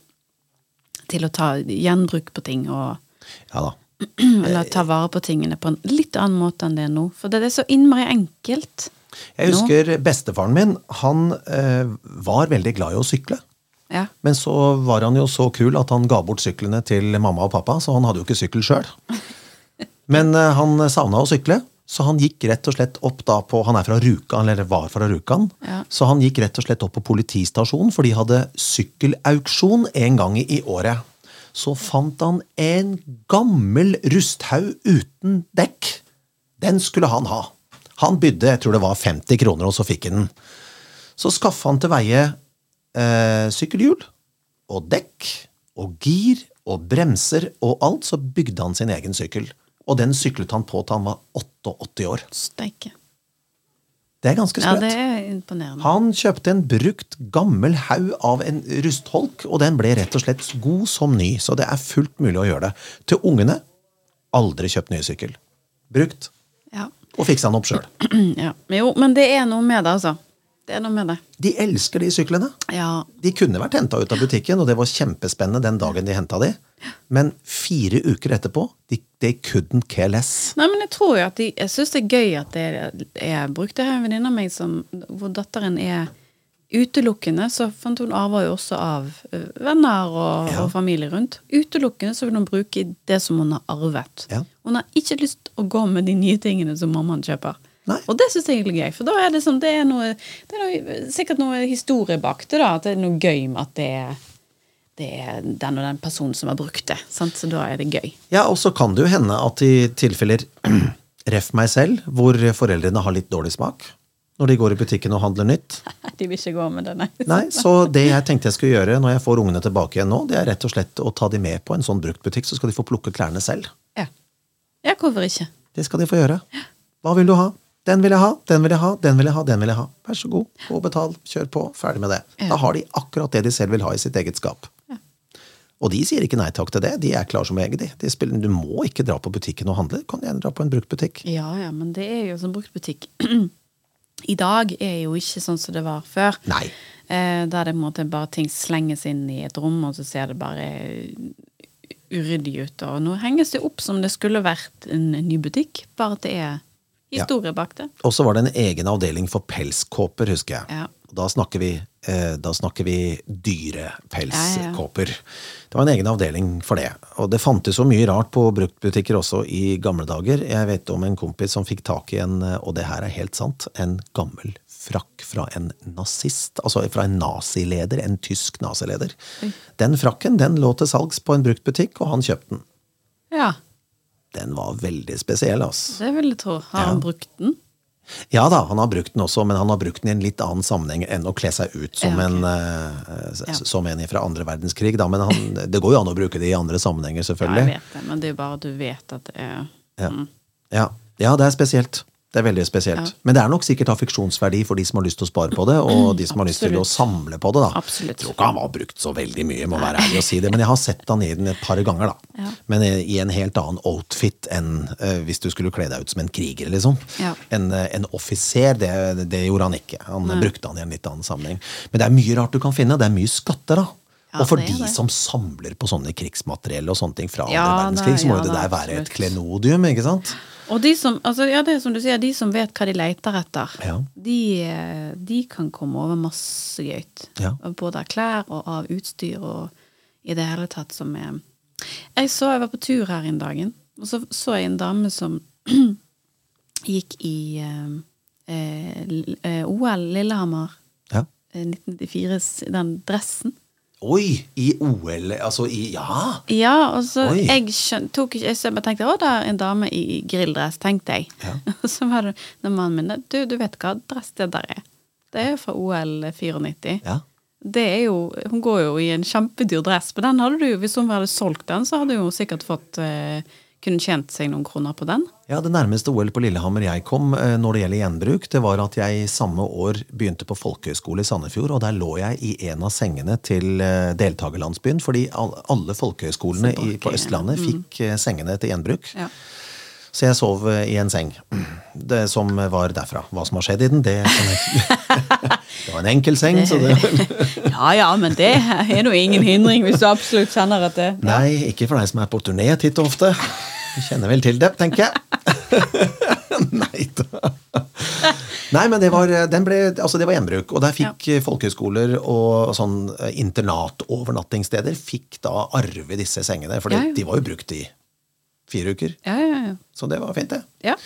til å ta gjenbruk på ting og Ja da. eller ta vare på tingene på en litt annen måte enn det er nå. For det er så innmari enkelt. Jeg nå. husker bestefaren min. Han eh, var veldig glad i å sykle. Ja. Men så var han jo så kul at han ga bort syklene til mamma og pappa, så han hadde jo ikke sykkel sjøl. Men eh, han savna å sykle, så han gikk rett og slett opp da på Han er fra Rjukan, eller var fra Rjukan. Ja. Så han gikk rett og slett opp på politistasjonen, for de hadde sykkelauksjon en gang i året. Så fant han en gammel rusthaug uten dekk. Den skulle han ha. Han bydde jeg tror det var 50 kroner, og så fikk han den. Så skaffa han til veie eh, sykkelhjul og dekk og gir og bremser og alt, så bygde han sin egen sykkel. Og den syklet han på til han var 88 år. Steike. Det er ganske Ja, det er imponerende. Han kjøpte en brukt, gammel haug av en rustholk, og den ble rett og slett god som ny, så det er fullt mulig å gjøre det. Til ungene aldri kjøpt ny sykkel. Brukt, Ja. og fiksa den opp sjøl. ja. Jo, men det er noe med det, altså. Det er noe med det. De elsker de syklene. Ja. De kunne vært henta ut av butikken, og det var kjempespennende den dagen de henta de. Men fire uker etterpå, de, they couldn't care less. Nei, men jeg tror jo at de Jeg syns det er gøy at det er brukt. Jeg har en venninne av meg som hvor datteren er utelukkende, så fant hun arver jo også av venner og, Ja. og familie rundt. Utelukkende så vil hun bruke det som hun har arvet. Ja. Hun har ikke lyst å gå med de nye tingene som mammaen kjøper. Nei. Og det syns jeg er gøy, for da er det, sånn, det er noe Det er noe, sikkert noe historie bak det, da. At det er noe gøy med at det er, det er den og den personen som har brukt det. Sant? Så da er det gøy. Ja, og så kan det jo hende at i tilfeller ref meg selv, hvor foreldrene har litt dårlig smak når de går i butikken og handler nytt. De vil ikke gå med det, nei. Nei, Så det jeg tenkte jeg skulle gjøre når jeg får ungene tilbake igjen nå, det er rett og slett å ta de med på en sånn bruktbutikk, så skal de få plukke klærne selv. Ja. ja, hvorfor ikke? Det skal de få gjøre. Hva vil du ha? Den vil jeg ha, den vil jeg ha, den vil jeg ha, den vil jeg ha. Vær så god, gå og betal, kjør på, ferdig med det. Da har de akkurat det de selv vil ha i sitt eget skap. Og de sier ikke nei takk til det, de er klar som eget, de. de spiller, du må ikke dra på butikken og handle, du kan gjerne dra på en bruktbutikk. Ja, ja, men det er jo som bruktbutikk. I dag er jo ikke sånn som det var før. Nei. Eh, da er det måte bare ting slenges inn i et rom, og så ser det bare uryddig ut. Og nå henges det opp som det skulle vært en ny butikk, bare at det er historie bak det. Og så var det en egen avdeling for pelskåper, husker jeg. Ja. Da snakker vi, eh, da snakker vi dyre Ja, ja. Det var en egen avdeling for det. Og det fantes så mye rart på bruktbutikker også i gamle dager. Jeg vet om en kompis som fikk tak i en, eh, og det her er helt sant, en gammel frakk fra en nazist. Altså fra en nazileder, en tysk nazileder. Den frakken den lå til salgs på en bruktbutikk, og han kjøpte den. Ja, Den var veldig spesiell, altså. det vil jeg tro. Har Ja. han brukt den? Ja da, han har brukt den også, men han har brukt den i en litt annen sammenheng enn å kle seg ut som, Ja, okay. en, eh, som en fra andre verdenskrig. Da. Men han, det går jo an å bruke det i andre sammenhenger, Ja, jeg vet det, men det er bare at du vet at det er Ja. mm. Ja. ja, det er spesielt. Det er veldig spesielt. Ja. Men det er nok sikkert affeksjonsverdi for de som har lyst til å spare på det, og de som har lyst til å samle på det. da. Absolutt. Jeg tror ikke han var brukt så veldig mye, må være ærlig å si det, men jeg har sett han i den et par ganger. da. Ja. Men i i en helt annen outfit enn uh, hvis du skulle kle deg ut som en kriger, liksom. Ja. En, uh, en offiser, det, det gjorde han ikke. Han brukte han i en litt annen sammenheng. Men det er mye rart du kan finne. Det er mye skatter, da. Ja, og for de det. som samler på sånne krigsmateriell og sånne ting fra Ja, andre verdenskrig, så må jo det der være et klenodium, ikke sant? Og de som, altså, ja, det er som du sier, de som vet hva de leter etter, Ja. de, eh, de kan komme over masse gøyt. Ja. Både av klær og av utstyr og i det hele tatt som er Jeg så jeg var på tur her en dagen, og så så jeg en dame som gikk i eh, eh, L- eh, OL Lillehammer Ja. eh, 1994, s- den dressen. Oi! I OL, altså i Ja! Ja, og så Oi. jeg skjøn, tok ikke, jeg bare tenkte å, det er en dame i i grilldress, tenkte jeg. Ja. Og så var det når mannen min du, du vet hva dress det der er? Det er jo fra OL 94. ja. Det er jo, Hun går jo i en kjempedyr dress, men den hadde du jo, hvis hun hadde solgt den, så hadde hun sikkert fått eh, kunne tjent seg noen kroner på den. Ja, Det nærmeste OL på Lillehammer jeg kom eh, når det gjelder gjenbruk, det var at jeg samme år begynte på folkehøyskole i Sandefjord, og der lå jeg i en av sengene til eh, deltakerlandsbyen, fordi alle folkehøyskolene på Østlandet fikk eh, sengene til gjenbruk. Ja. Så jeg sov eh, i en seng det som var derfra. Hva som har skjedd i den, det kan jeg Det var en enkel seng, så det ja ja, men det er nå ingen hindring hvis du absolutt kjenner at det Nei, ikke for deg som er på turné titt og ofte. Du kjenner vel til det, tenker jeg. Nei da. Nei, men det var, den ble, altså det var gjenbruk. Og der fikk folkehøyskoler og sånn internatovernattingssteder fikk da arve disse sengene. For Ja, ja. de var jo brukt i fire uker. Ja, ja, ja. Så det var fint, det. ja.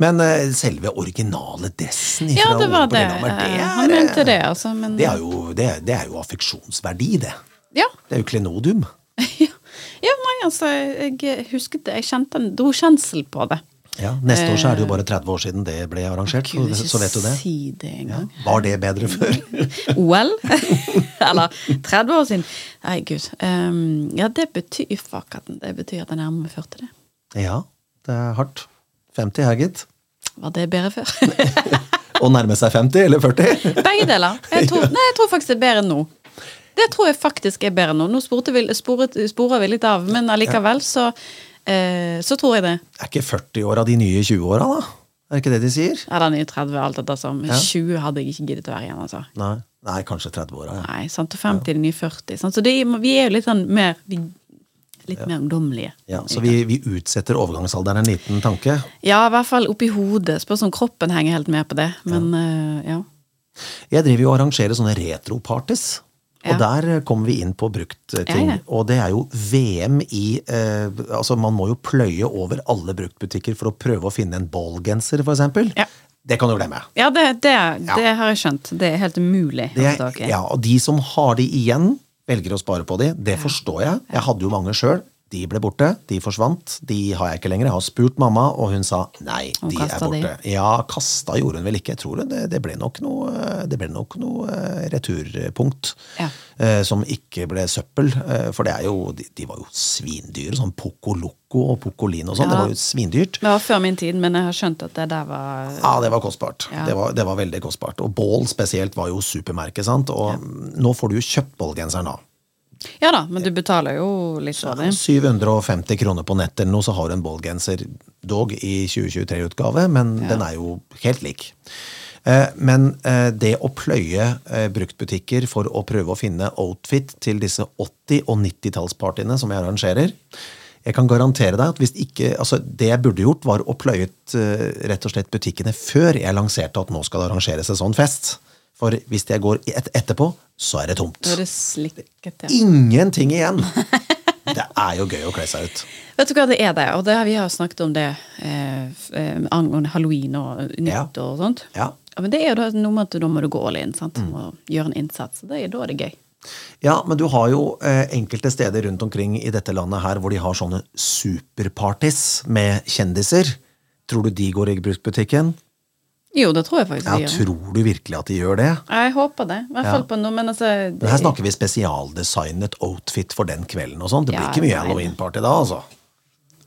Men uh, selve originale dressen Ja, det var det. Lillehammer, det Eh, er, Han mente det, altså. Men Det er jo, det, det er jo affeksjonsverdi, det. ja. Det er jo klenodium. ja. Ja, nei, altså, jeg husket det. Jeg kjente en dokjensel på det. Ja, Neste år så er det jo bare 30 år siden det ble arrangert, så, Gud, ikke så vet du det. si det engang. Var det bedre før? OL? Eller 30 år siden. Nei, gud. Um, ja, det betyr fuck at det betyr at jeg nærmer meg 40, det. Ja, det er hardt. 50 her, gitt. Var det bedre før? Å nærme seg 50 eller 40? Begge deler. Jeg tror, nei, jeg tror faktisk det er bedre nå. Det tror jeg faktisk er bedre nå. Nå spurte vi, sporet, sporer vi litt av, men allikevel så, eh, så tror jeg det. Er ikke 40 år av de nye 20-åra, da? Er det ikke det de sier? Ja, den jo 30 alt etter som. 20 hadde jeg ikke giddet å være igjen, altså. Nei, Nei kanskje 30-åra. Ja. Nei, sant, og 50 er de nye 40. Sant? Så det, vi er jo litt sånn mer vi, Litt mer ungdommelige. Ja, så vi, vi utsetter overgangsalderen en liten tanke. Ja, i hvert fall oppi hodet. Spørs om kroppen henger helt med på det. Men eh, ja. Jeg driver jo og arrangerer sånne retroparties. Og der eh, kommer vi inn på bruktting. Ja, ja. Og det er jo VM i eh, Altså, man må jo pløye over alle bruktbutikker for å prøve å finne en ballgenser, eksempel. Ja. Det kan du glemme. Ja, det, det, det har jeg skjønt. Det er helt umulig. Det, ja, og de som har de igjen, velger å spare på de. Det forstår jeg. Jeg hadde jo mange sjøl. De ble borte. De forsvant. De har jeg ikke lenger. Jeg har spurt mamma, og hun sa nei, de er borte. de. Ja, kasta gjorde hun vel ikke. Jeg tror det, det ble nok noe, det ble nok noe eh, returpunkt. Ja. eh, Som ikke ble søppel. eh, For det er jo, de, de var jo svindyre. Sånn Poco Loco og Pocolino og sånn. Ja. Det var jo svindyrt. Det var før min tid, men jeg har skjønt at det der var Ja, det var kostbart. Ja. Det, var, det var veldig kostbart. Og bål spesielt var jo supermerket, sant. Og nå får du jo kjøpt Baal-genseren, da. Ja da, men du betaler jo litt for det. 750 kroner på nett eller noe, så har du en Baal-genser dog i 2023-utgave, men den er jo helt lik. Eh, Men eh, det å pløye eh, bruktbutikker for å prøve å finne outfit til disse 80- og 90-tallspartiene som jeg arrangerer Jeg kan garantere deg at hvis ikke altså Det jeg burde gjort, var å pløye ut rett og slett butikkene før jeg lanserte at nå skal det arrangeres en sånn fest. For hvis jeg går et etterpå, så er det tomt. Er det slikket, ja. Ingenting igjen! Det er jo gøy å kle seg ut. Vet du hva det er det, og det, har- vi har snakket om det eh, eh, angående halloween og nytt og sånt. Ja. Men det er jo noe med at da må du gå all in sant? og gjøre en innsats. Det er, da er det gøy. Ja, men du har jo eh, enkelte steder rundt omkring i dette landet her hvor de har sånne superparties med kjendiser. Tror du de går i bruktbutikken? Jo, det tror jeg faktisk Ja, de gjør. tror du virkelig at de gjør det? Jeg håper det. I hvert Ja. fall på noe, men altså det, Men her snakker vi spesialdesignet outfit for den kvelden og sånn. Det blir Ja, ikke mye halloweenparty da, altså.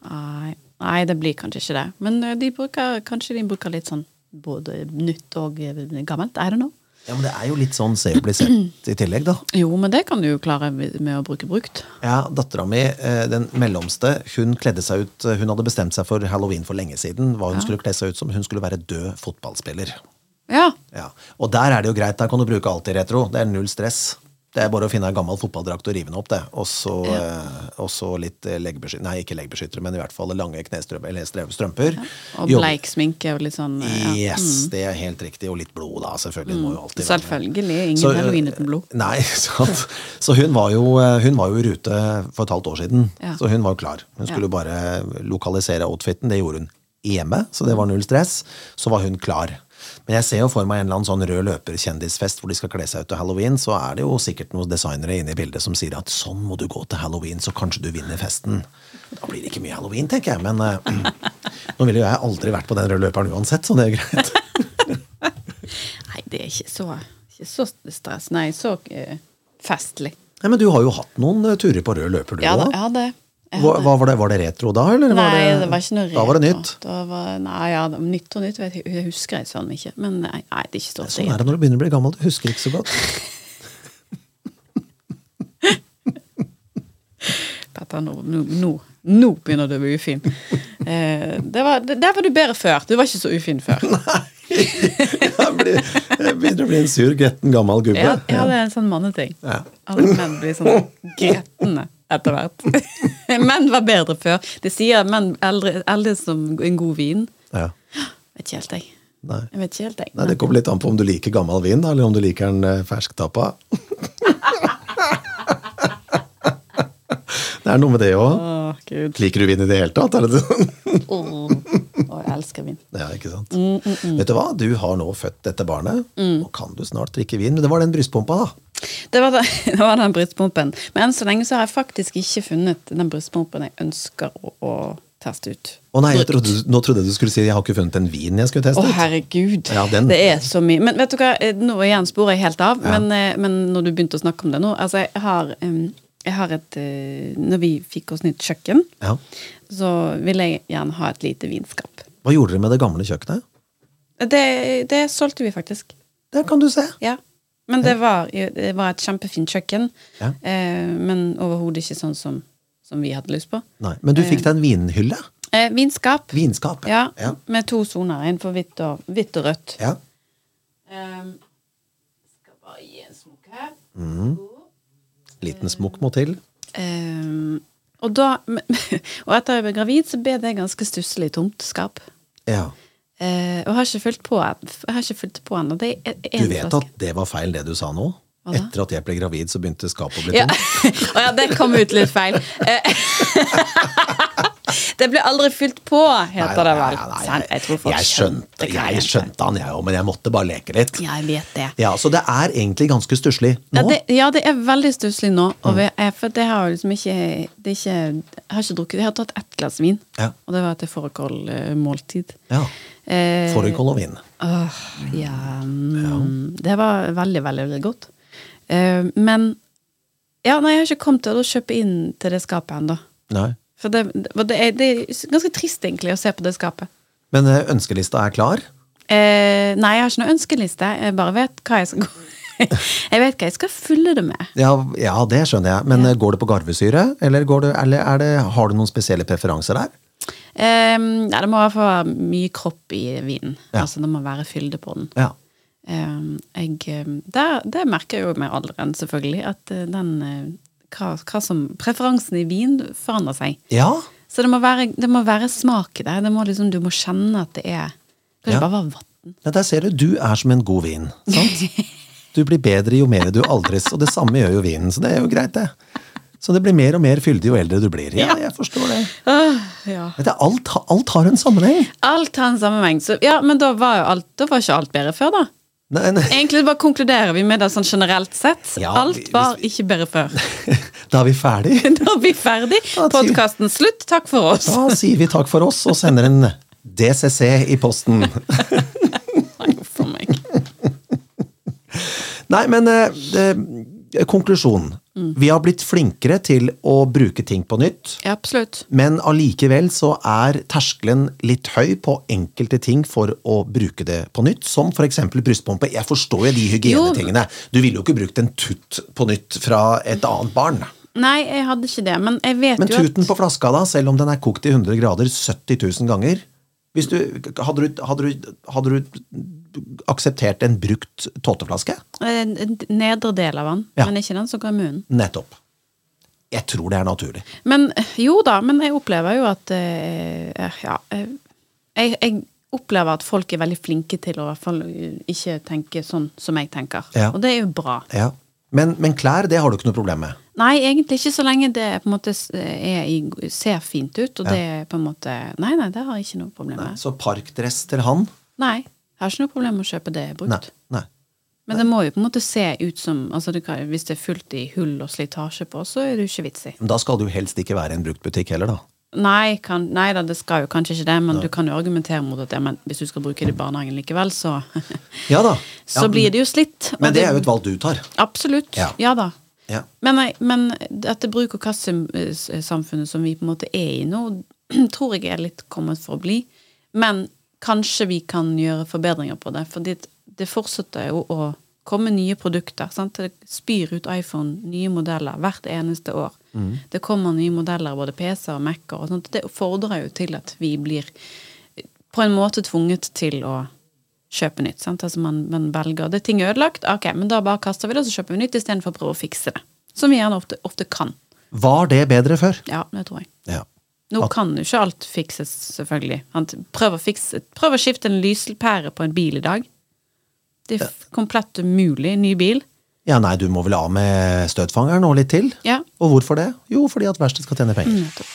Nei, nei, det blir kanskje ikke det. Men eh, de bruker, kanskje de bruker litt sånn både nytt og eh, gammelt. I don't know. Ja, men det er jo litt sånn se og bli sett i tillegg, da. Jo, men det kan du jo klare med å bruke brukt. Ja, Dattera mi, eh, den mellomste, hun kledde seg ut Hun hadde bestemt seg for halloween for lenge siden. Hva hun skulle kle seg ut som. Hun skulle være død fotballspiller. Ja. Ja, Og der er det jo greit, der kan du bruke alt i retro. Det er null stress. Det er bare å finne en gammel fotballdrakt og rive den opp, det. Og så eh, litt leggbeskyttere, leggebeskyttere Nei, ikke leggebeskyttere, men i hvert fall lange knestrømper. Eller strømper. Ja. Og Jobb- bleik sminke og litt sånn eh, ja. Yes, det er helt riktig. Og litt blod, da. Selvfølgelig. må jo alltid være. Selvfølgelig. Ingen Så, eh, halloween uten blod. Nei, sant. Så hun var, jo, eh, hun var jo i rute for et halvt år siden. Ja. Så hun var jo klar. Hun skulle jo bare lokalisere outfiten. Det gjorde hun hjemme, så det var null stress. Så var hun klar. Men jeg ser jo for meg en eller annen sånn rød løper-kjendisfest hvor de skal kle seg ut til halloween, så er det jo sikkert noen designere inne i bildet som sier at sånn må du gå til halloween, så kanskje du vinner festen. Da blir det ikke mye halloween, tenker jeg, men uh, nå ville jo jeg aldri vært på den røde løperen uansett, så det er greit. Nei, det er ikke så, ikke så stress. Nei, så uh, festlig. Nei, men du har jo hatt noen eh, turer på rød løper, du òg. ja, det. jeg hadde- hva var, det, var det retro da, eller? Nei, var det, var ikke noe Da var det retro. nytt. Var, nei, ja, det nytt og nytt vet jeg, jeg husker jeg sånn ikke. Men nei, nei det er ikke stort. Sånn er det når du begynner å bli gammel. Du husker ikke så godt. Dette, nå, nå, nå, begynner du å bli ufin. Eh, det var, det, der var du bedre før. Du var ikke så ufin før. Jeg blir- jeg begynner å bli en sur, gretten gammel gubbe. Ja, ja, det er en sånn manneting. Ja. Alle menn blir sånn gretne etter hvert. menn var bedre før. Det sier menn eldre, eldre som en god vin. Ja. Vet ikke helt, jeg. Nei. Jeg vet ikke helt, jeg. Nei, Det kommer litt an på om du liker gammel vin, eller om du liker den eh, fersktappa. det er noe med det òg. Liker du vin i det hele tatt? Er det sånn? Åh, Å, jeg elsker vin. Ja, ikke sant? Mm, Vet du hva? Du har nå født dette barnet. og kan du snart drikke vin. Men det var den brystpumpa, da. Det var, det, det var den brystpumpen. Men enn så lenge så har jeg faktisk ikke funnet den brystpumpen jeg ønsker å, å teste ut. Å nei, trodde, Nå trodde jeg du skulle si jeg har ikke funnet en vin jeg skulle teste ut. Å herregud. Ja, Det er så mye. Men vet du hva, Eh, nå igjen sporer jeg helt av. Men, eh, men når du begynte å snakke om det nå Altså, jeg har, Um, jeg har et eh, Når vi fikk oss nytt kjøkken, Ja. så ville jeg gjerne ha et lite vinskap. Hva gjorde dere med det gamle kjøkkenet? Det, det solgte vi faktisk. Der kan du se. Ja. Men det var, det var et kjempefint kjøkken. Ja. Eh, men overhodet ikke sånn som, som vi hadde lyst på. Nei, Men du fikk deg en vinhylle? Eh, vinskap. Vinskap. Ja, Ja. med to soner. En for hvitt og, hvitt og rødt. ja. Eh, skal bare gi en smokk her. Mm. Liten smokk må til. Um, og da Og etter jeg ble gravid, så ble det ganske stusslig tomt skap. Ja. Eh, og har ikke fulgt på Jeg har ikke fulgt på ennå. Du vet at det var feil, det du sa nå? Etter at jeg ble gravid, så begynte skapet å bli Ja. tomt? Å ja, det kom ut litt feil. Eh, det ble aldri fylt på, heter det vel. Nei, nei, nei, Sant? Jeg jeg skjønte, jeg skjønte han, jeg òg, men jeg måtte bare leke litt. Ja, jeg vet det. Ja, Så det er egentlig ganske stusslig nå? Ja det, ja, det er veldig stusslig nå. Mm. Jeg, for det har jo liksom ikke, det ikke Jeg har ikke drukket Jeg har tatt ett glass vin, Ja. og det var til fårikålmåltid. Ja. Eh, Fårikål og vin. Åh, ja, mm, Det var veldig, veldig, veldig godt. Eh, men Ja, nei, jeg har ikke kommet til å kjøpe inn til det skapet ennå. For det, det, er, det er ganske trist, egentlig, å se på det skapet. Men eh, ønskelista er klar? Eh, nei, jeg har ikke noen ønskeliste. Jeg bare vet hva jeg skal gå Jeg vet hva jeg skal fylle det med. Ja, ja det skjønner jeg. Men ja. går det på garvesyre, eller, går det, eller er det, har du noen spesielle preferanser der? Eh, ja, det må i hvert fall være mye kropp i vinen. Ja. Altså det må være fylde på den. Ja. Eh, jeg, eh, der, det merker jeg jo med alderen, selvfølgelig. At eh, den eh, hva, hva som Preferansen i vin forandrer seg. ja. Så det må være, det må være smak i det. det må liksom, du må kjenne at det er Det kan Ja. bare være vann. Ja, Der ser du, du er som en god vin. sant? Du blir bedre jo mer du aldres, og det samme gjør jo vinen, så det er jo greit, det. Så det blir mer og mer fyldig jo eldre du blir. Ja, jeg forstår det. Uh, ja. Du, alt, alt har en sammenheng. Alt har en sammenheng. Så, ja, men da var jo alt, da var ikke alt bedre før, da. Nei, nei. Egentlig bare konkluderer vi med det sånn generelt sett. Ja, alt var vi- ikke bedre før. Da er vi ferdig. Da er vi ferdig. Podkasten slutt. Takk for oss. Da sier vi takk for oss og sender en DCC i posten. Nei, men eh, eh, konklusjon. Vi har blitt flinkere til å bruke ting på nytt. Ja, absolutt. Men allikevel så er terskelen litt høy på enkelte ting for å bruke det på nytt, som f.eks. brystpumpe. Jeg forstår jo de hygienetingene. Du ville jo ikke brukt en tutt på nytt fra et annet barn. Nei, jeg hadde ikke det, men jeg vet Men jo at Men tuten på flaska, da, selv om den er kokt i 100 grader 70 000 ganger hvis du, hadde, du, hadde, du, hadde du akseptert en brukt tåteflaske? Eh, nedre del av den, Ja. men ikke den som går i munnen. Nettopp. Jeg tror det er naturlig. Men jo da, men jeg opplever jo at eh, Ja. eh, Jeg, jeg opplever at folk er veldig flinke til å i hvert fall ikke tenke sånn som jeg tenker. Ja. Og det er jo bra. Ja. Men, men klær, det har du ikke noe problem med? Nei, egentlig ikke så lenge det på en måte i, ser fint ut, og det er på en måte Nei, nei, det har jeg ikke noe problem med. Så parkdress til han? Nei, jeg har ikke noe problem med å kjøpe det brukt. Nei. nei. Men det må jo på en måte se ut som altså det kan, Hvis det er fullt i hull og slitasje på, så er det jo ikke vits i. Men da skal det jo helst ikke være en bruktbutikk heller, da. Nei, kan, nei da, det skal jo kanskje ikke det, men du kan jo argumentere mot at ja, men hvis du skal bruke det i barnehagen likevel, så Ja da. Så Ja, blir det jo slitt. Men det er jo et valg du tar. Absolutt. Ja. Ja, da. Ja. Men, nei, men dette bruk- og kast-samfunnet som vi på en måte er i nå, tror jeg er litt kommet for å bli. Men kanskje vi kan gjøre forbedringer på det, for det, det fortsetter jo å komme nye produkter. Sant? Det spyr ut iPhone, nye modeller, hvert eneste år. Det kommer nye modeller, både PC-er og Mac-er. og sånt. Det fordrer jo til at vi blir på en måte tvunget til å kjøpe nytt. Sant? Altså man, man velger Det er ting ødelagt, ok, men da bare kaster vi det, og så kjøper vi nytt istedenfor å prøve å fikse det. Som vi gjerne ofte, ofte kan. Var det bedre før? Ja, det tror jeg. Ja. Nå kan jo ikke alt fikses, selvfølgelig. Prøv å, fikse, prøv å skifte en lyspære på en bil i dag. Det er komplett umulig. Ny bil. Ja, nei, du må vel av med støtfangeren og litt til? Ja. Og hvorfor det? Jo, fordi at verkstedet skal tjene penger. Nettopp.